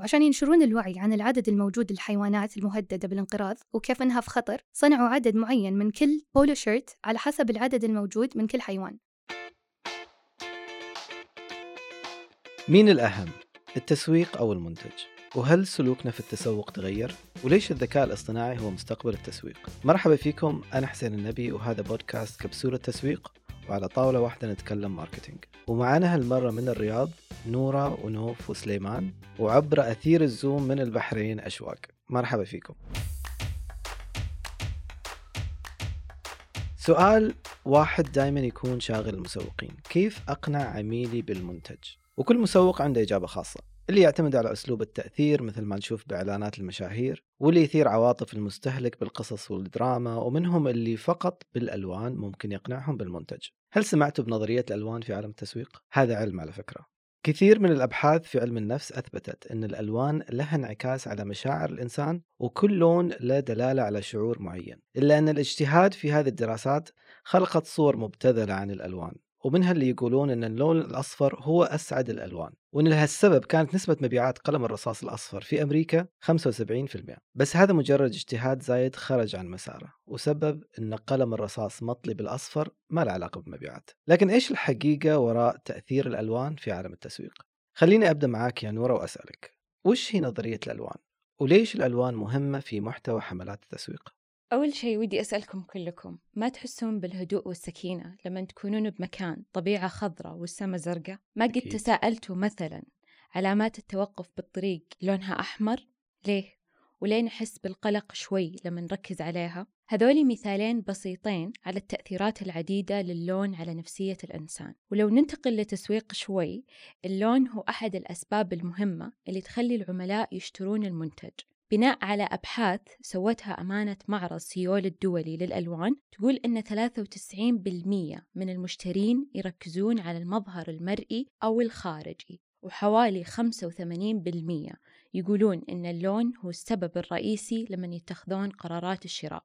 وعشان ينشرون الوعي عن العدد الموجود للحيوانات المهددة بالانقراض وكيف أنها في خطر صنعوا عدد معين من كل polo shirt على حسب العدد الموجود من كل حيوان مين الأهم؟ التسويق أو المنتج؟ وهل سلوكنا في التسوق تغير؟ وليش الذكاء الاصطناعي هو مستقبل التسويق؟ مرحبا فيكم أنا حسين النبي وهذا بودكاست كبسولة تسويق وعلى طاولة واحدة نتكلم marketing ومعانا هالمرة من الرياض نورة ونوف وسليمان وعبر أثير الزوم من البحرين أشواق مرحبا فيكم. سؤال واحد دائما يكون شاغل المسوقين. كيف أقنع عميلي بالمنتج؟ وكل مسوق عنده إجابة خاصة. اللي يعتمد على أسلوب التأثير مثل ما نشوف بإعلانات المشاهير واللي يثير عواطف المستهلك بالقصص والدراما ومنهم اللي فقط بالألوان ممكن يقنعهم بالمنتج. هل سمعتوا بنظرية الألوان في عالم التسويق؟ هذا علم على فكرة. كثير من الأبحاث في علم النفس أثبتت أن الألوان لها انعكاس على مشاعر الإنسان وكل لون له دلالة على شعور معين إلا أن الاجتهاد في هذه الدراسات خلقت صور مبتذلة عن الألوان. ومنها اللي يقولون أن اللون الأصفر هو أسعد الألوان وأن لهالسبب كانت نسبة مبيعات قلم الرصاص الأصفر في أمريكا 75% بس هذا مجرد اجتهاد زايد خرج عن مساره وسبب أن قلم الرصاص مطلي بالأصفر ما له علاقة بالمبيعات لكن إيش الحقيقة وراء تأثير الألوان في عالم التسويق؟ خليني أبدأ معاك يا نورة وأسألك وش هي نظرية الألوان؟ وليش الألوان مهمة في محتوى حملات التسويق؟ أول شيء ودي أسألكم كلكم ما تحسون بالهدوء والسكينة لما تكونون بمكان طبيعة خضراء والسماء زرقاء؟ ما قد تساءلتوا مثلا علامات التوقف بالطريق لونها أحمر؟ ليه؟ وليه نحس بالقلق شوي لما نركز عليها؟ هذولي مثالين بسيطين على التأثيرات العديدة للون على نفسية الإنسان ولو ننتقل لتسويق شوي اللون هو أحد الأسباب المهمة اللي تخلي العملاء يشترون المنتج بناء على أبحاث سوتها أمانة معرض سيول الدولي للألوان تقول أن 93% من المشترين يركزون على المظهر المرئي أو الخارجي وحوالي 85% يقولون أن اللون هو السبب الرئيسي لمن يتخذون قرارات الشراء.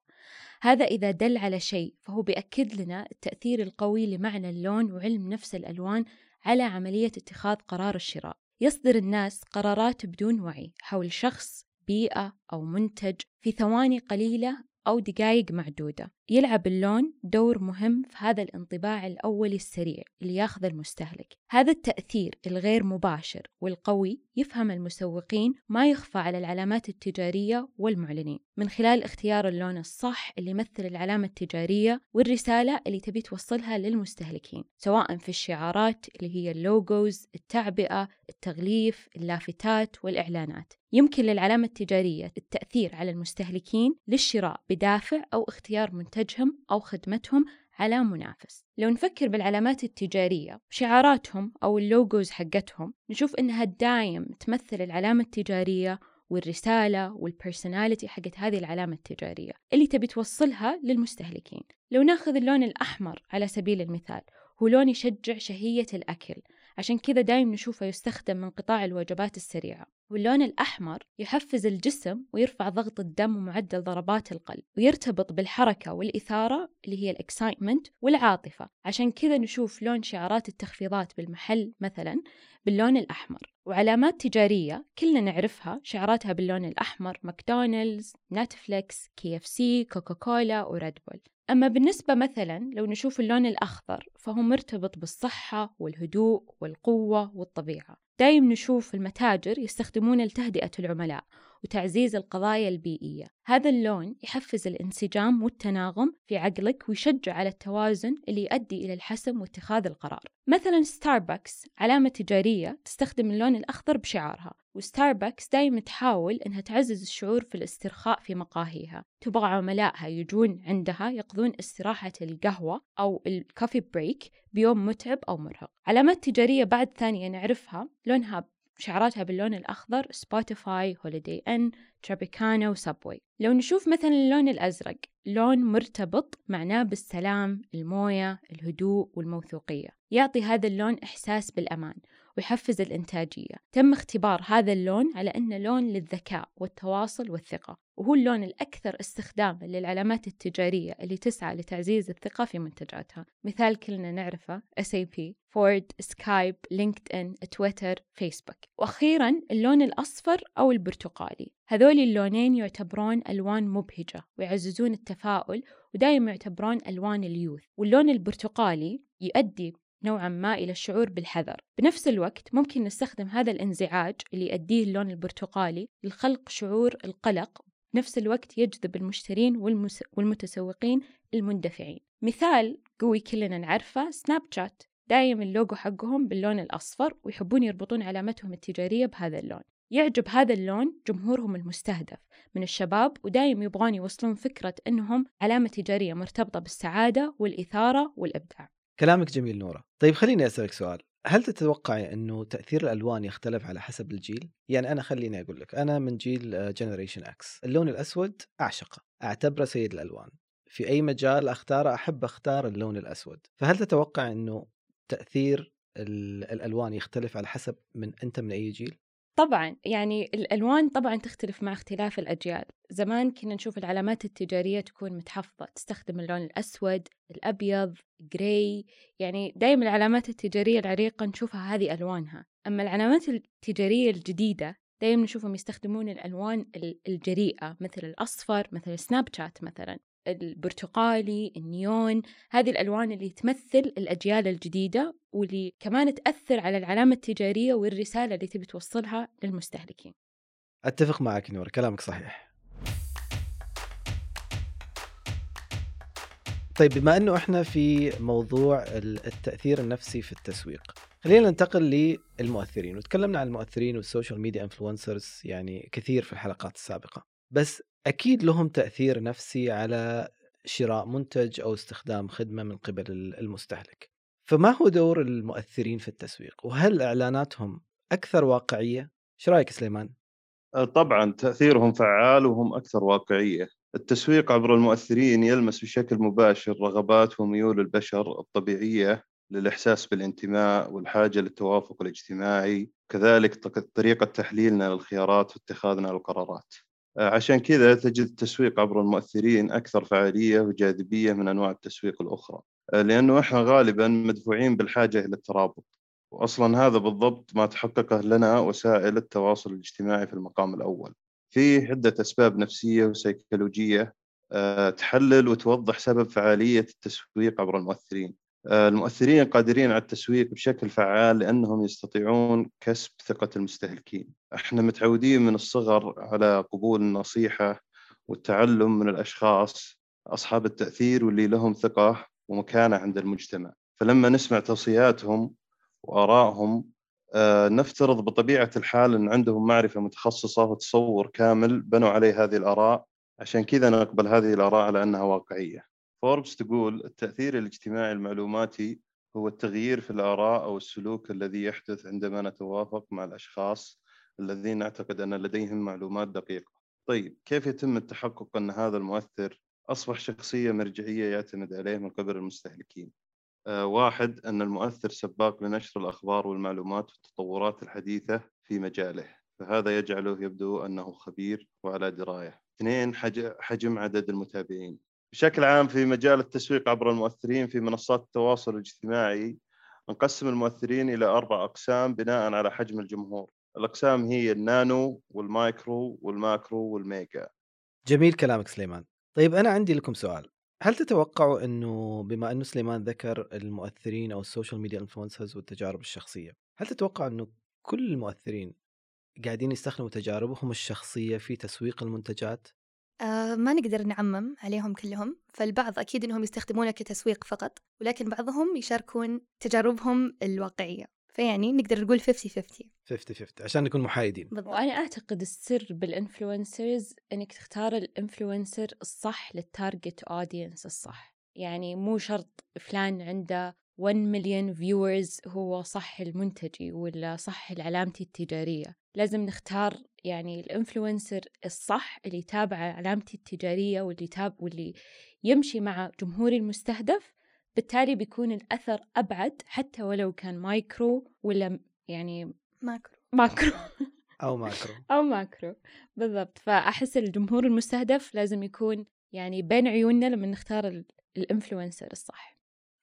هذا إذا دل على شيء فهو بيأكد لنا التأثير القوي لمعنى اللون وعلم نفس الألوان على عملية اتخاذ قرار الشراء. يصدر الناس قرارات بدون وعي حول شخص بيئة أو منتج في ثواني قليلة أو دقائق معدودة. يلعب اللون دور مهم في هذا الانطباع الأولي السريع اللي ياخذ المستهلك. هذا التأثير الغير مباشر والقوي يفهم المسوقين ما يخفى على العلامات التجارية والمعلنين. من خلال اختيار اللون الصح اللي يمثل العلامة التجارية والرسالة اللي تبي توصلها للمستهلكين سواء في الشعارات اللي هي اللوجوز التعبئة التغليف اللافتات والإعلانات. يمكن للعلامة التجارية التأثير على المستهلكين للشراء بدافع أو اختيار منتجهم أو خدمتهم على منافس. لو نفكر بالعلامات التجارية شعاراتهم أو ال logos حقتهم نشوف إنها دايم تمثل العلامة التجارية والرسالة وال personality حقت هذه العلامة التجارية اللي تبي توصلها للمستهلكين. لو ناخذ اللون الأحمر على سبيل المثال هو لون يشجع شهية الأكل عشان كذا دايم نشوفه يستخدم من قطاع الوجبات السريعة. واللون الأحمر يحفز الجسم ويرفع ضغط الدم ومعدل ضربات القلب ويرتبط بالحركة والإثارة اللي هي ال excitement والعاطفة. عشان كذا نشوف لون شعارات التخفيضات بالمحل مثلا باللون الأحمر. وعلامات تجارية كلنا نعرفها شعاراتها باللون الأحمر ماكدونالدز نتفليكس كي إف سي كوكاكولا وريد بول. أما بالنسبة مثلا لو نشوف اللون الأخضر فهو مرتبط بالصحة والهدوء والقوة والطبيعة. دايم نشوف المتاجر يستخدمون لتهدئة العملاء وتعزيز القضايا البيئية. هذا اللون يحفز الانسجام والتناغم في عقلك ويشجع على التوازن اللي يؤدي إلى الحسم واتخاذ القرار. مثلا ستاربكس علامة تجارية تستخدم اللون الأخضر بشعارها وستاربكس دايما تحاول أنها تعزز الشعور في الاسترخاء في مقاهيها. تبغى عملائها يجون عندها يقضون استراحة القهوة أو ال coffee break بيوم متعب أو مرهق. علامات تجارية بعد ثانية نعرفها لونها شعاراتها باللون الأخضر سبوتيفاي هوليدي إن ترابيكانا و Subway لو نشوف مثلا اللون الأزرق لون مرتبط معناه بالسلام الموية الهدوء والموثوقية. يعطي هذا اللون إحساس بالأمان. ويحفز الإنتاجية. تم اختبار هذا اللون على أنه لون للذكاء والتواصل والثقة وهو اللون الأكثر استخداما للعلامات التجارية اللي تسعى لتعزيز الثقة في منتجاتها. مثال كلنا نعرفه SAP فورد سكايب لينكد إن تويتر فيسبوك وأخيرا اللون الأصفر أو البرتقالي. هذول اللونين يعتبرون ألوان مبهجة ويعززون التفاؤل ودائما يعتبرون ألوان اليوث. واللون البرتقالي يؤدي نوعا ما إلى الشعور بالحذر. بنفس الوقت ممكن نستخدم هذا الانزعاج اللي يؤديه اللون البرتقالي لخلق شعور القلق. بنفس الوقت يجذب المشترين والمس... والمتسوقين المندفعين. مثال قوي كلنا نعرفه سناب شات. دايم اللوجو حقهم باللون الأصفر ويحبون يربطون علامتهم التجارية بهذا اللون. يعجب هذا اللون جمهورهم المستهدف من الشباب ودايم يبغون يوصلون فكرة أنهم علامة تجارية مرتبطة بالسعادة والإثارة والإبداع. كلامك جميل نورة طيب خليني أسألك سؤال هل تتوقع إنه تأثير الألوان يختلف على حسب الجيل؟ يعني أنا خليني أقول لك أنا من جيل Generation X، اللون الأسود اعشقه، أعتبره سيد الألوان. في أي مجال أختاره أحب أختار اللون الأسود، فهل تتوقع إنه تأثير الألوان يختلف على حسب من أنت من أي جيل؟ طبعا يعني الألوان طبعا تختلف مع اختلاف الأجيال. زمان كنا نشوف العلامات التجارية تكون متحفظة تستخدم اللون الأسود الأبيض جراي يعني دائما العلامات التجارية العريقة نشوفها هذه ألوانها. أما العلامات التجارية الجديدة دائما نشوفهم يستخدمون الألوان الجريئة مثل الأصفر مثل سناب شات مثلا. البرتقالي النيون هذه الألوان اللي تمثل الأجيال الجديدة واللي كمان تأثر على العلامة التجارية والرسالة اللي تبي توصلها للمستهلكين. أتفق معك نور كلامك صحيح. طيب بما أنه إحنا في موضوع التأثير النفسي في التسويق خلينا ننتقل للمؤثرين. وتكلمنا عن المؤثرين وال social media influencers يعني كثير في الحلقات السابقة. بس أكيد لهم تأثير نفسي على شراء منتج أو استخدام خدمة من قبل المستهلك. فما هو دور المؤثرين في التسويق؟ وهل إعلاناتهم أكثر واقعية؟ إيش رأيك سليمان؟ أه، طبعا تأثيرهم فعال وهم أكثر واقعية. التسويق عبر المؤثرين يلمس بشكل مباشر رغبات وميول البشر الطبيعية للإحساس بالانتماء والحاجة للتوافق الاجتماعي، كذلك طريقة تحليلنا للخيارات واتخاذنا للقرارات. آه، عشان كذا تجد التسويق عبر المؤثرين أكثر فعالية وجاذبية من أنواع التسويق الأخرى آه، لأنه إحنا غالبا مدفوعين بالحاجة إلى الترابط وأصلا هذا بالضبط ما تحققه لنا وسائل التواصل الاجتماعي في المقام الأول. في عدة أسباب نفسية وسيكولوجية آه، تحلل وتوضح سبب فعالية التسويق عبر المؤثرين. المؤثرين قادرين على التسويق بشكل فعال لأنهم يستطيعون كسب ثقة المستهلكين. إحنا متعودين من الصغر على قبول النصيحة والتعلم من الأشخاص أصحاب التأثير واللي لهم ثقة ومكانة عند المجتمع. فلما نسمع توصياتهم وآرائهم آه، نفترض بطبيعة الحال أن عندهم معرفة متخصصة وتصور كامل بنوا عليه هذه الآراء عشان كذا نقبل هذه الآراء على أنها واقعية. فوربس تقول التأثير الاجتماعي المعلوماتي هو التغيير في الآراء أو السلوك الذي يحدث عندما نتوافق مع الأشخاص الذين نعتقد أن لديهم معلومات دقيقة. طيب كيف يتم التحقق أن هذا المؤثر أصبح شخصية مرجعية يعتمد عليه من قبل المستهلكين؟ آه واحد أن المؤثر سباق لنشر الأخبار والمعلومات والتطورات الحديثة في مجاله فهذا يجعله يبدو أنه خبير وعلى دراية. اثنين حجم عدد المتابعين. بشكل عام في مجال التسويق عبر المؤثرين في منصات التواصل الاجتماعي نقسم المؤثرين إلى أربع أقسام بناء على حجم الجمهور. الأقسام هي النانو والمايكرو والماكرو والميجا. جميل كلامك سليمان. طيب أنا عندي لكم سؤال. هل تتوقعوا أنه بما أنه سليمان ذكر المؤثرين أو ال social media influencers والتجارب الشخصية هل تتوقع أنه كل المؤثرين قاعدين يستخدموا تجاربهم الشخصية في تسويق المنتجات؟ آه ما نقدر نعمم عليهم كلهم فالبعض أكيد أنهم يستخدمونه كتسويق فقط ولكن بعضهم يشاركون تجاربهم الواقعية. فيعني نقدر نقول 50 50 50 50 عشان نكون محايدين. بالضبط. وأنا أعتقد السر بال influencers إنك تختار ال influencer الصح لل target audience الصح. يعني مو شرط فلان عنده 1 مليون viewers هو صح لمنتجي ولا صح علامتي التجارية. لازم نختار يعني ال influencer الصح اللي يتابع علامتي التجارية واللي تاب واللي يمشي مع جمهوري المستهدف. بالتالي بيكون الأثر أبعد حتى ولو كان مايكرو ولا يعني macro. macro. أو macro. أو macro. بالضبط. فأحس الجمهور المستهدف لازم يكون يعني بين عيوننا لما نختار ال- ال influencer الصح.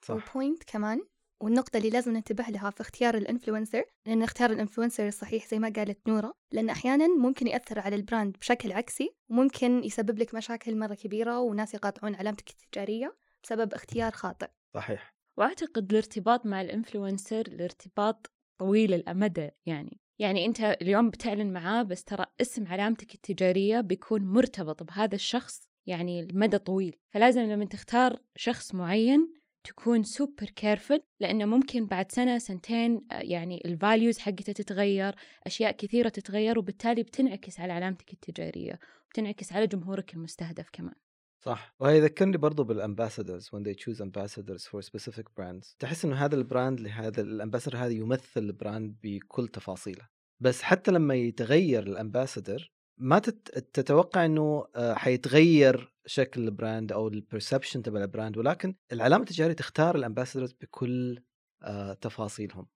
صح. و point كمان والنقطة اللي لازم ننتبه لها في اختيار ال influencer لأن نختار ال influencer الصحيح زي ما قالت نورة لأن أحيانا ممكن يأثر على ال brand بشكل عكسي وممكن يسبب لك مشاكل مرة كبيرة وناس يقاطعون علامتك التجارية بسبب اختيار خاطئ. صحيح. وأعتقد الارتباط مع ال influencer الارتباط طويل الأمد يعني. يعني أنت اليوم بتعلن معاه بس ترى اسم علامتك التجارية بيكون مرتبط بهذا الشخص يعني لمدى طويل. فلازم لما تختار شخص معين تكون super careful لأنه ممكن بعد سنة سنتين آه، يعني ال values حقته تتغير أشياء كثيرة تتغير وبالتالي بتنعكس على علامتك التجارية وبتنعكس على جمهورك المستهدف كمان. صح. وهي يذكرني برضو بال ambassadors when they choose ambassadors for specific brands. تحس إنه هذا ال brand لهذا ال ambassador هذا يمثل ال brand بكل تفاصيله. بس حتى لما يتغير ال ambassador ما تت- تتوقع إنه آه، حيتغير شكل ال brand أو ال perception تبع ال brand ولكن العلامة التجارية تختار ال ambassadors بكل آه، تفاصيلهم.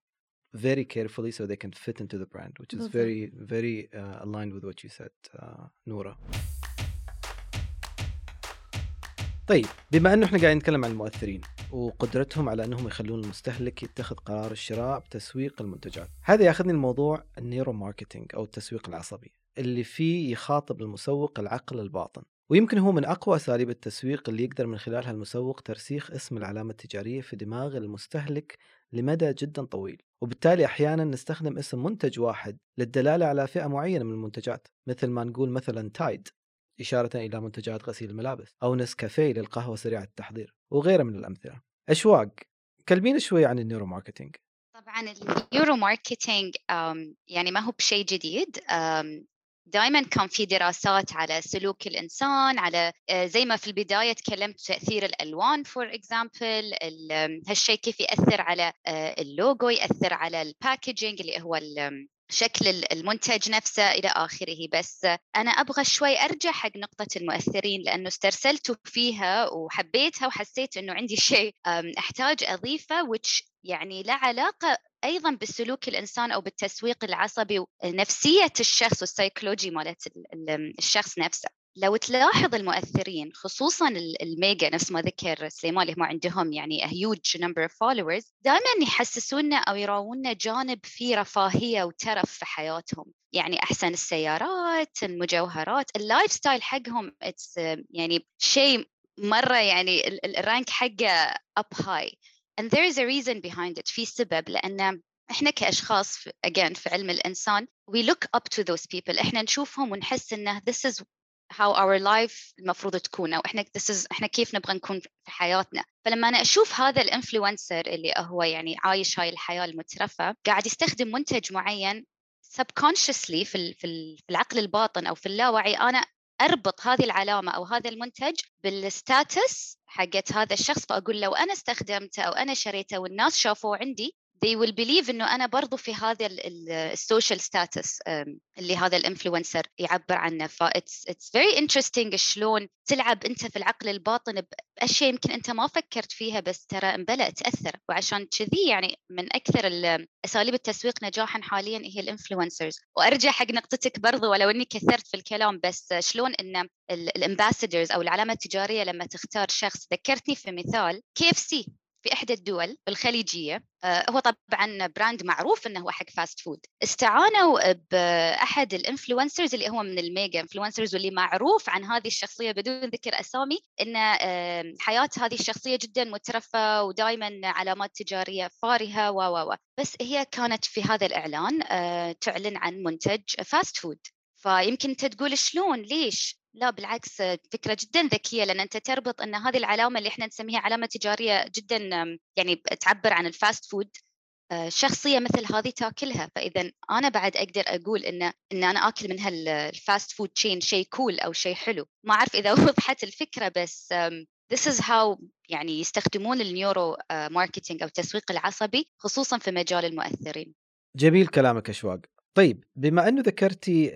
Very carefully so they can fit into the brand which is very very uh, aligned with what you said uh, نورا. طيب بما إنه إحنا قاعدين نتكلم عن المؤثرين وقدرتهم على إنهم يخلون المستهلك يتخذ قرار الشراء بتسويق المنتجات هذا ياخذني الموضوع ال neuromarketing أو التسويق العصبي. اللي فيه يخاطب المسوق العقل الباطن. ويمكن هو من أقوى أساليب التسويق اللي يقدر من خلالها المسوق ترسيخ اسم العلامة التجارية في دماغ المستهلك لمدى جدا طويل. وبالتالي أحيانا نستخدم اسم منتج واحد للدلالة على فئة معينة من المنتجات مثل ما نقول مثلا تايد إشارة إلى منتجات غسيل الملابس أو نسكافيه للقهوة سريعة التحضير وغيرها من الأمثلة. أشواق كلمينا شوي عن النيورو ماركتينج طبعا النيورو ماركتينج يعني ما هو بشيء جديد. دائما كان في دراسات على سلوك الإنسان على آه، زي ما في البداية تكلمت تأثير الألوان for example هالشيء كيف يأثر على آه، اللوجو يأثر على ال packaging اللي هو شكل ال- المنتج نفسه إلى آخره. بس أنا أبغى شوي أرجع حق نقطة المؤثرين لأنه استرسلت فيها وحبيتها وحسيت إنه عندي شيء أحتاج أضيفه which يعني له علاقة أيضا بسلوك الإنسان أو بالتسويق العصبي ونفسيه الشخص والسيكولوجي مالت ال- ال- الشخص نفسه. لو تلاحظ المؤثرين خصوصا ال- الميجا نفس ما ذكر سليمان اللي هم عندهم يعني huge number of followers دائما يحسسونا أو يراونا جانب فيه رفاهية وترف في حياتهم. يعني أحسن السيارات المجوهرات ال lifestyle حقهم يعني شيء مرة يعني ال- ال- ال rank حقه up high. And there is a reason behind it. في سبب لأن إحنا كأشخاص في- again في علم الإنسان we look up to those people. إحنا نشوفهم ونحس إنه this is how our life المفروض تكون أو إحنا this is إحنا كيف نبغى نكون في حياتنا. فلما أنا أشوف هذا ال influencer اللي هو يعني عايش هاي الحياة المترفة قاعد يستخدم منتج معين subconsciously في في ال- في العقل الباطن أو في اللاوعي أنا أربط هذه العلامة أو هذا المنتج بال status حقت هذا الشخص فأقول لو أنا استخدمته أو أنا شريته والناس شافوه عندي they will believe إنه أنا برضو في هذا ال social status اللي هذا ال influencer يعبر عنه. ف it's it's very interesting شلون تلعب أنت في العقل الباطن بأشياء يمكن أنت ما فكرت فيها بس ترى امبلا تأثر. وعشان كذي يعني من أكثر ال- أساليب التسويق نجاحا حاليا هي ال influencers. وأرجع حق نقطتك برضو ولو إني كثرت في الكلام بس شلون إن ال ambassadors أو العلامة التجارية لما تختار شخص ذكرتني في مثال كي إف سي. في إحدى الدول الخليجية آه، هو طبعا brand معروف إنه هو حق fast food استعانوا بأحد ال influencers اللي هو من ال mega influencers واللي معروف عن هذه الشخصية بدون ذكر أسامي إن حياة هذه الشخصية جدا مترفة ودائما علامات تجارية فارهة و و و. بس هي كانت في هذا الإعلان آه، تعلن عن منتج fast food فيمكن أنت تقول شلون؟ ليش؟ لا بالعكس آه، فكرة جدا ذكية لأن أنت تربط أن هذه العلامة اللي إحنا نسميها علامة تجارية جدا يعني تعبر عن ال fast food آه، شخصية مثل هذه تاكلها. فإذا أنا بعد أقدر أقول إن إن أنا آكل من هال fast food chain شيء cool أو شيء حلو. ما أعرف إذا وضحت الفكرة بس this is how يعني يستخدمون ال neuromarketing أو التسويق العصبي خصوصا في مجال المؤثرين. جميل كلامك أشواق. طيب بما أنه ذكرتي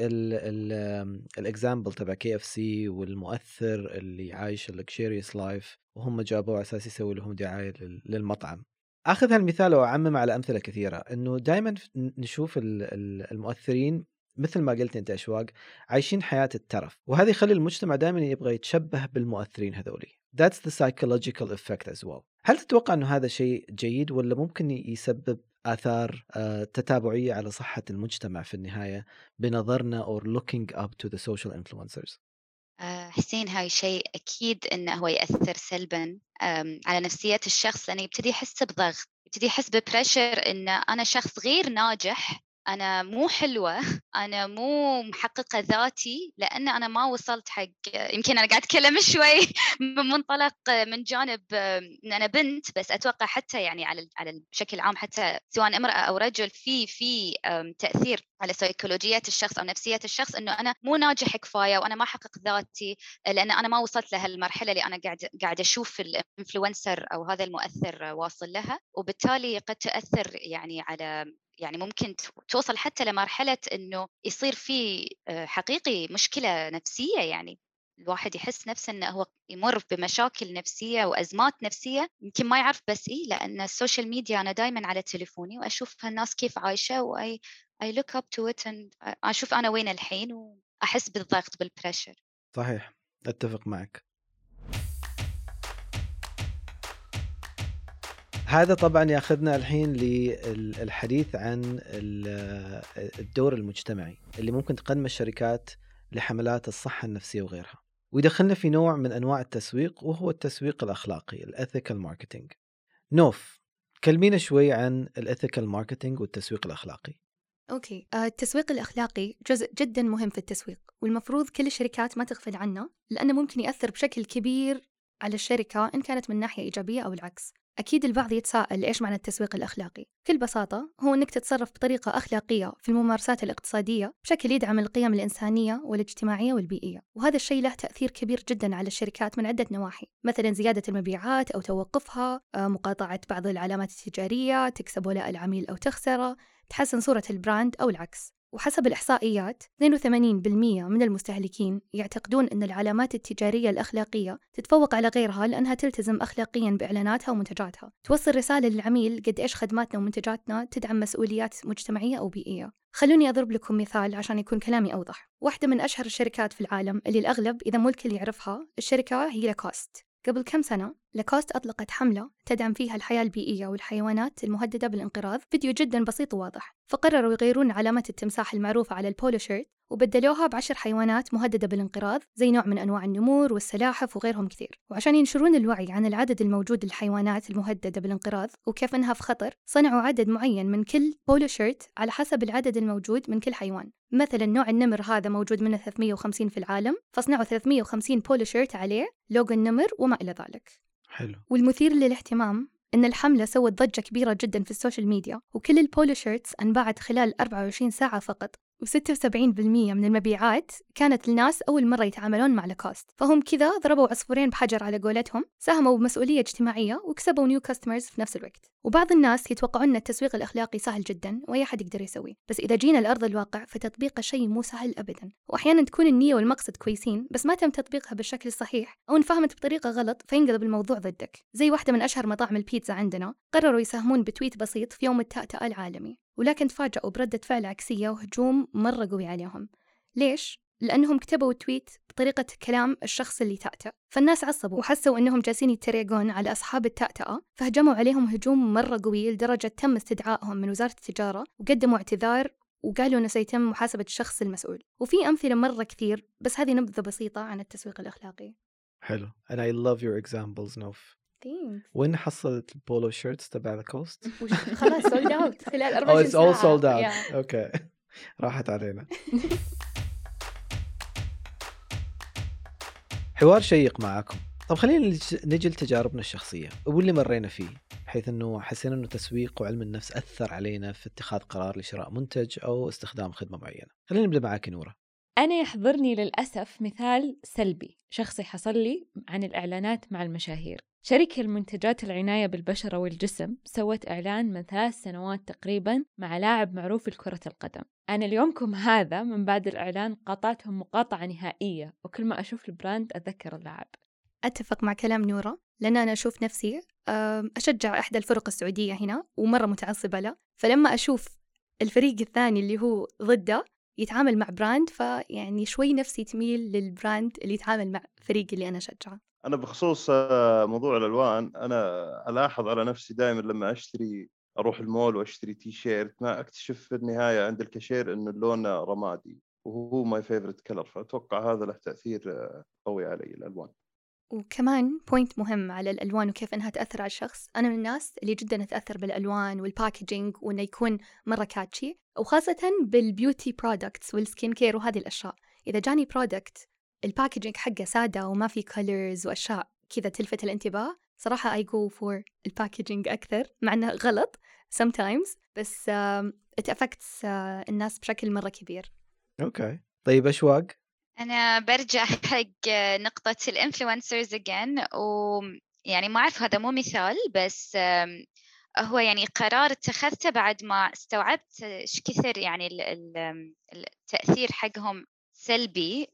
ال example تبع كي إف سي والمؤثر اللي عايش ال luxurious life وهم جابوه على أساس يسوي لهم دعاية لل- للمطعم أخذ هالمثال وأعمم على أمثلة كثيرة إنه دائما نشوف المؤثرين مثل ما قلت أنت أشواق عايشين حياة الترف وهذا يخلي المجتمع دائما يبغى يتشبه بالمؤثرين هذولي That's the psychological effect as well. هل تتوقع إنه هذا شيء جيد ولا ممكن يسبب آثار آه، تتابعية على صحة المجتمع في النهاية بنظرنا or looking up to the social influencers؟ آه، حسين هاي شيء أكيد إنه هو يأثر سلبا على نفسية الشخص لأنه يبتدي يحس بضغط يبتدي يحس ببريشر إن أنا شخص غير ناجح أنا مو حلوة أنا مو محققة ذاتي لأن أنا ما وصلت حق يمكن أنا قاعد أتكلم شوي من منطلق من جانب إن أنا بنت بس أتوقع حتى يعني على على بشكل عام حتى سواء امرأة أو رجل في في تأثير على سيكولوجية الشخص أو نفسية الشخص إنه أنا مو ناجح كفاية وأنا ما أحقق ذاتي لأن أنا ما وصلت لهالمرحلة اللي أنا قاعد قاعد أشوف ال influencer أو هذا المؤثر واصل لها وبالتالي قد تأثر يعني على يعني ممكن توصل حتى لمرحلة إنه يصير في آه، حقيقي مشكلة نفسية يعني. الواحد يحس نفسه إنه هو يمر بمشاكل نفسية وأزمات نفسية يمكن ما يعرف بس إيه لأن ال social media أنا دائما على تليفوني واشوف الناس كيف عايشة و I I look up to it أشوف أنا وين الحين وأحس بالضغط بال pressure صحيح أتفق معك. هذا طبعا يأخذنا الحين للحديث عن الدور المجتمعي اللي ممكن تقدمه الشركات لحملات الصحة النفسية وغيرها. ويدخلنا في نوع من أنواع التسويق وهو التسويق الأخلاقي ال ethical marketing نوف كلمينا شوي عن ال ethical marketing والتسويق الأخلاقي. أوكي. آه، التسويق الأخلاقي جزء جدا مهم في التسويق والمفروض كل الشركات ما تغفل عنه لأنه ممكن يأثر بشكل كبير على الشركة إن كانت من ناحية إيجابية أو العكس. أكيد البعض يتساءل إيش معنى التسويق الأخلاقي؟ بكل بساطة هو أنك تتصرف بطريقة أخلاقية في الممارسات الاقتصادية بشكل يدعم القيم الإنسانية والاجتماعية والبيئية. وهذا الشيء له تأثير كبير جدا على الشركات من عدة نواحي. مثلا زيادة المبيعات أو توقفها آه، مقاطعة بعض العلامات التجارية تكسب ولاء العميل أو تخسره تحسن صورة ال brand أو العكس. وحسب الإحصائيات 82% من المستهلكين يعتقدون أن العلامات التجارية الأخلاقية تتفوق على غيرها لأنها تلتزم أخلاقيا بإعلاناتها ومنتجاتها. توصل رسالة للعميل قد إيش خدماتنا ومنتجاتنا تدعم مسؤوليات مجتمعية أو بيئية. خلوني أضرب لكم مثال عشان يكون كلامي أوضح. واحدة من أشهر الشركات في العالم اللي الأغلب إذا مو الكل يعرفها الشركة هي لاكوست قبل كم سنة لاكوست أطلقت حملة تدعم فيها الحياة البيئية والحيوانات المهددة بالانقراض فيديو جدا بسيط وواضح. فقرروا يغيرون علامة التمساح المعروفة على ال polo shirt وبدلوها بعشر حيوانات مهددة بالانقراض زي نوع من أنواع النمور والسلاحف وغيرهم كثير. وعشان ينشرون الوعي عن العدد الموجود للحيوانات المهددة بالانقراض وكيف أنها في خطر صنعوا عدد معين من كل polo shirt على حسب العدد الموجود من كل حيوان. مثلا نوع النمر هذا موجود منه 350 في العالم فصنعوا 350 polo shirt عليه لوجو النمر وما إلى ذلك. حلو. والمثير للاهتمام إن الحملة سوت ضجة كبيرة جدا في ال social media وكل ال polo shirts أنباعت خلال 24 ساعة فقط. و76% من المبيعات كانت لناس أول مرة يتعاملون مع لاكوست فهم كذا ضربوا عصفورين بحجر على قولتهم ساهموا بمسؤولية اجتماعية وكسبوا new customers في نفس الوقت. وبعض الناس يتوقعون أن التسويق الأخلاقي سهل جدا وأي أحد يقدر يسويه. بس إذا جينا لأرض الواقع فتطبيقه شيء مو سهل أبدا. وأحيانا تكون النية والمقصد كويسين بس ما تم تطبيقها بالشكل الصحيح أو انفهمت بطريقة غلط فينقلب الموضوع ضدك. زي واحدة من أشهر مطاعم البيتزا عندنا قرروا يساهمون بتويت بسيط في يوم التأتأة العالمي. ولكن تفاجأوا بردة فعل عكسية وهجوم مرة قوي عليهم. ليش؟ لأنهم كتبوا تويت بطريقة كلام الشخص اللي تأتأ. فالناس عصبوا وحسوا أنهم جالسين يتريقون على أصحاب التأتأة. فهجموا عليهم هجوم مرة قوي لدرجة تم استدعائهم من وزارة التجارة وقدموا اعتذار وقالوا أنه سيتم محاسبة الشخص المسؤول. وفي أمثلة مرة كثير بس هذه نبذة بسيطة عن التسويق الأخلاقي. حلو. And I love your examples نوف Thanks. وين حصلت ال polo shirts تبع لاكوست؟ خلاص sold out خلال 24 ساعة. Oh, it's all sold out. Yeah. okay راحت علينا. حوار شيق معاكم. طب خلينا نجي لتجاربنا الشخصية واللي مرينا فيه بحيث إنه حسينا إنه تسويق وعلم النفس أثر علينا في اتخاذ قرار لشراء منتج أو استخدام خدمة معينة. خلينا نبدأ معاك نورة. أنا يحضرني للأسف مثال سلبي شخصي حصل لي عن الإعلانات مع المشاهير شركة المنتجات العناية بالبشرة والجسم سوت إعلان من ثلاث سنوات تقريبا مع لاعب معروف في كرة القدم. أنا اليومكم هذا من بعد الإعلان قاطعتهم مقاطعة نهائية وكل ما أشوف البراند أتذكر اللاعب. أتفق مع كلام نورة لأن أنا أشوف نفسي أشجع إحدى الفرق السعودية هنا ومرة متعصبة له. فلما أشوف الفريق الثاني اللي هو ضده يتعامل مع brand فيعني شوي نفسي تميل لل brand اللي يتعامل مع فريق اللي أنا أشجعه. أنا بخصوص آه، موضوع الألوان أنا ألاحظ على نفسي دائما لما أشتري أروح المول وأشتري تي شيرت ما أكتشف في النهاية عند الكاشير إنه اللون رمادي وهو my favorite color فأتوقع هذا له تأثير آه، قوي علي الألوان. وكمان point مهم على الألوان وكيف إنها تأثر على الشخص. أنا من الناس اللي جدا أتأثر بالألوان وال packaging وإنه يكون مرة catchy وخاصة بال beauty products وال skin care وهذه الأشياء. إذا جاني product ال packaging حقه سادة وما في colors وأشياء كذا تلفت الانتباه صراحة I go for ال packaging أكثر مع إنه غلط sometimes بس affects uh, الناس بشكل مرة كبير. okay طيب أشواق أنا برجع حق نقطة ال influencers again ويعني ما أعرف هذا مو مثال بس هو يعني قرار اتخذته بعد ما استوعبت إيش كثر يعني التأثير حقهم سلبي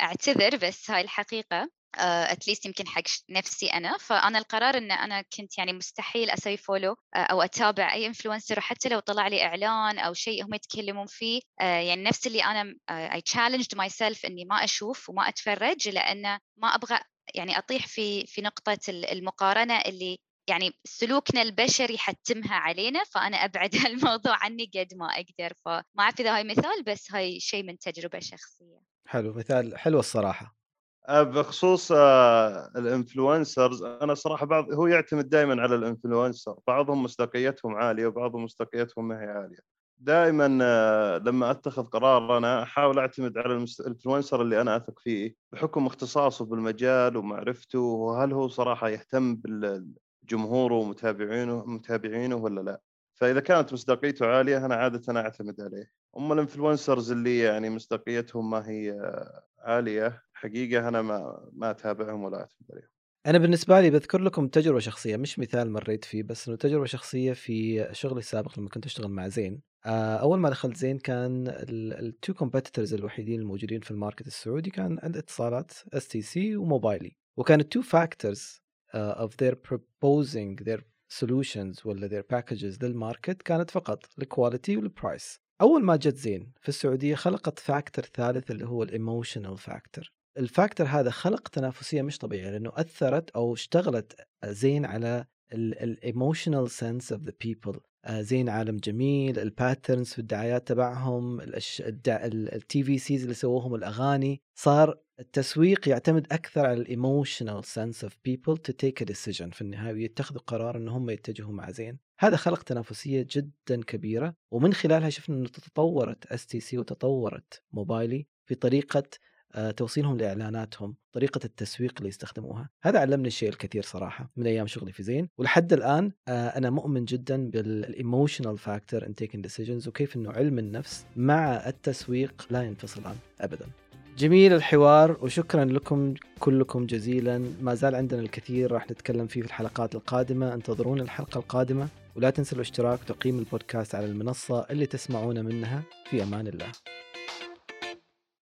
أعتذر بس هاي الحقيقة. at least يمكن حق نفسي أنا. فأنا القرار إن أنا كنت يعني مستحيل أسوي follow أو أتابع أي influencer وحتى لو طلع لي إعلان أو شيء هم يتكلمون فيه يعني نفس اللي أنا I challenged myself إني ما أشوف وما أتفرج لأنه ما أبغى يعني أطيح في في نقطة المقارنة اللي يعني سلوكنا البشري يحتمها علينا. فأنا أبعد هالموضوع عني قد ما أقدر. فما أعرف إذا هاي مثال بس هاي شيء من تجربة شخصية. حلو مثال حلو الصراحة. آه، بخصوص آه، ال influencers أنا صراحة بعض هو يعتمد دائما على ال influencer بعضهم مصداقيتهم عالية وبعضهم مصداقيتهم ما هي عالية. دائما آه، لما أتخذ قرار أنا أحاول أعتمد على ال influencer اللي أنا أثق فيه بحكم اختصاصه بالمجال ومعرفته وهل هو صراحة يهتم بالجمهور ومتابعينه متابعينه ولا لا. فإذا كانت مصداقيته عالية أنا عادة أعتمد عليه. أما ال influencers اللي يعني مصداقيتهم ما هي عالية حقيقة أنا ما ما أتابعهم ولا أعتمد عليهم. أنا بالنسبة لي بذكر لكم تجربة شخصية مش مثال مريت فيه بس إنه تجربة شخصية في شغلي السابق لما كنت أشتغل مع زين. آه، أول ما دخلت زين كان ال two competitors الوحيدين الموجودين في ال market السعودي كان عند اتصالات STC وموبايلي. وكان ال two factors of their proposing their solutions ولا their packages لل market كانت فقط ال quality وال price أول ما جت زين في السعودية خلقت factor ثالث اللي هو ال emotional factor ال factor هذا خلق تنافسية مش طبيعية لأنه أثرت أو اشتغلت زين على ال emotional sense of the people زين عالم جميل ال patterns في الدعايات تبعهم ال TVCs اللي سووهم الأغاني. صار التسويق يعتمد أكثر على ال emotional sense of people to take a decision في النهاية ويتخذوا قرار إن هم يتجهوا مع زين. هذا خلق تنافسية جدا كبيرة ومن خلالها شفنا إنه تطورت STC وتطورت موبايلي في طريقة توصيلهم لإعلاناتهم، طريقة التسويق اللي يستخدموها، هذا علمني الشيء الكثير صراحة من أيام شغلي في زين، ولحد الآن آه، أنا مؤمن جدا بال emotional factor in taking decisions وكيف إنه علم النفس مع التسويق لا ينفصلان ابدا. جميل الحوار وشكرا لكم كلكم جزيلا. ما زال عندنا الكثير راح نتكلم فيه في الحلقات القادمة. انتظرونا الحلقة القادمة. ولا تنسوا الاشتراك وتقييم البودكاست على المنصة اللي تسمعون منها. في أمان الله.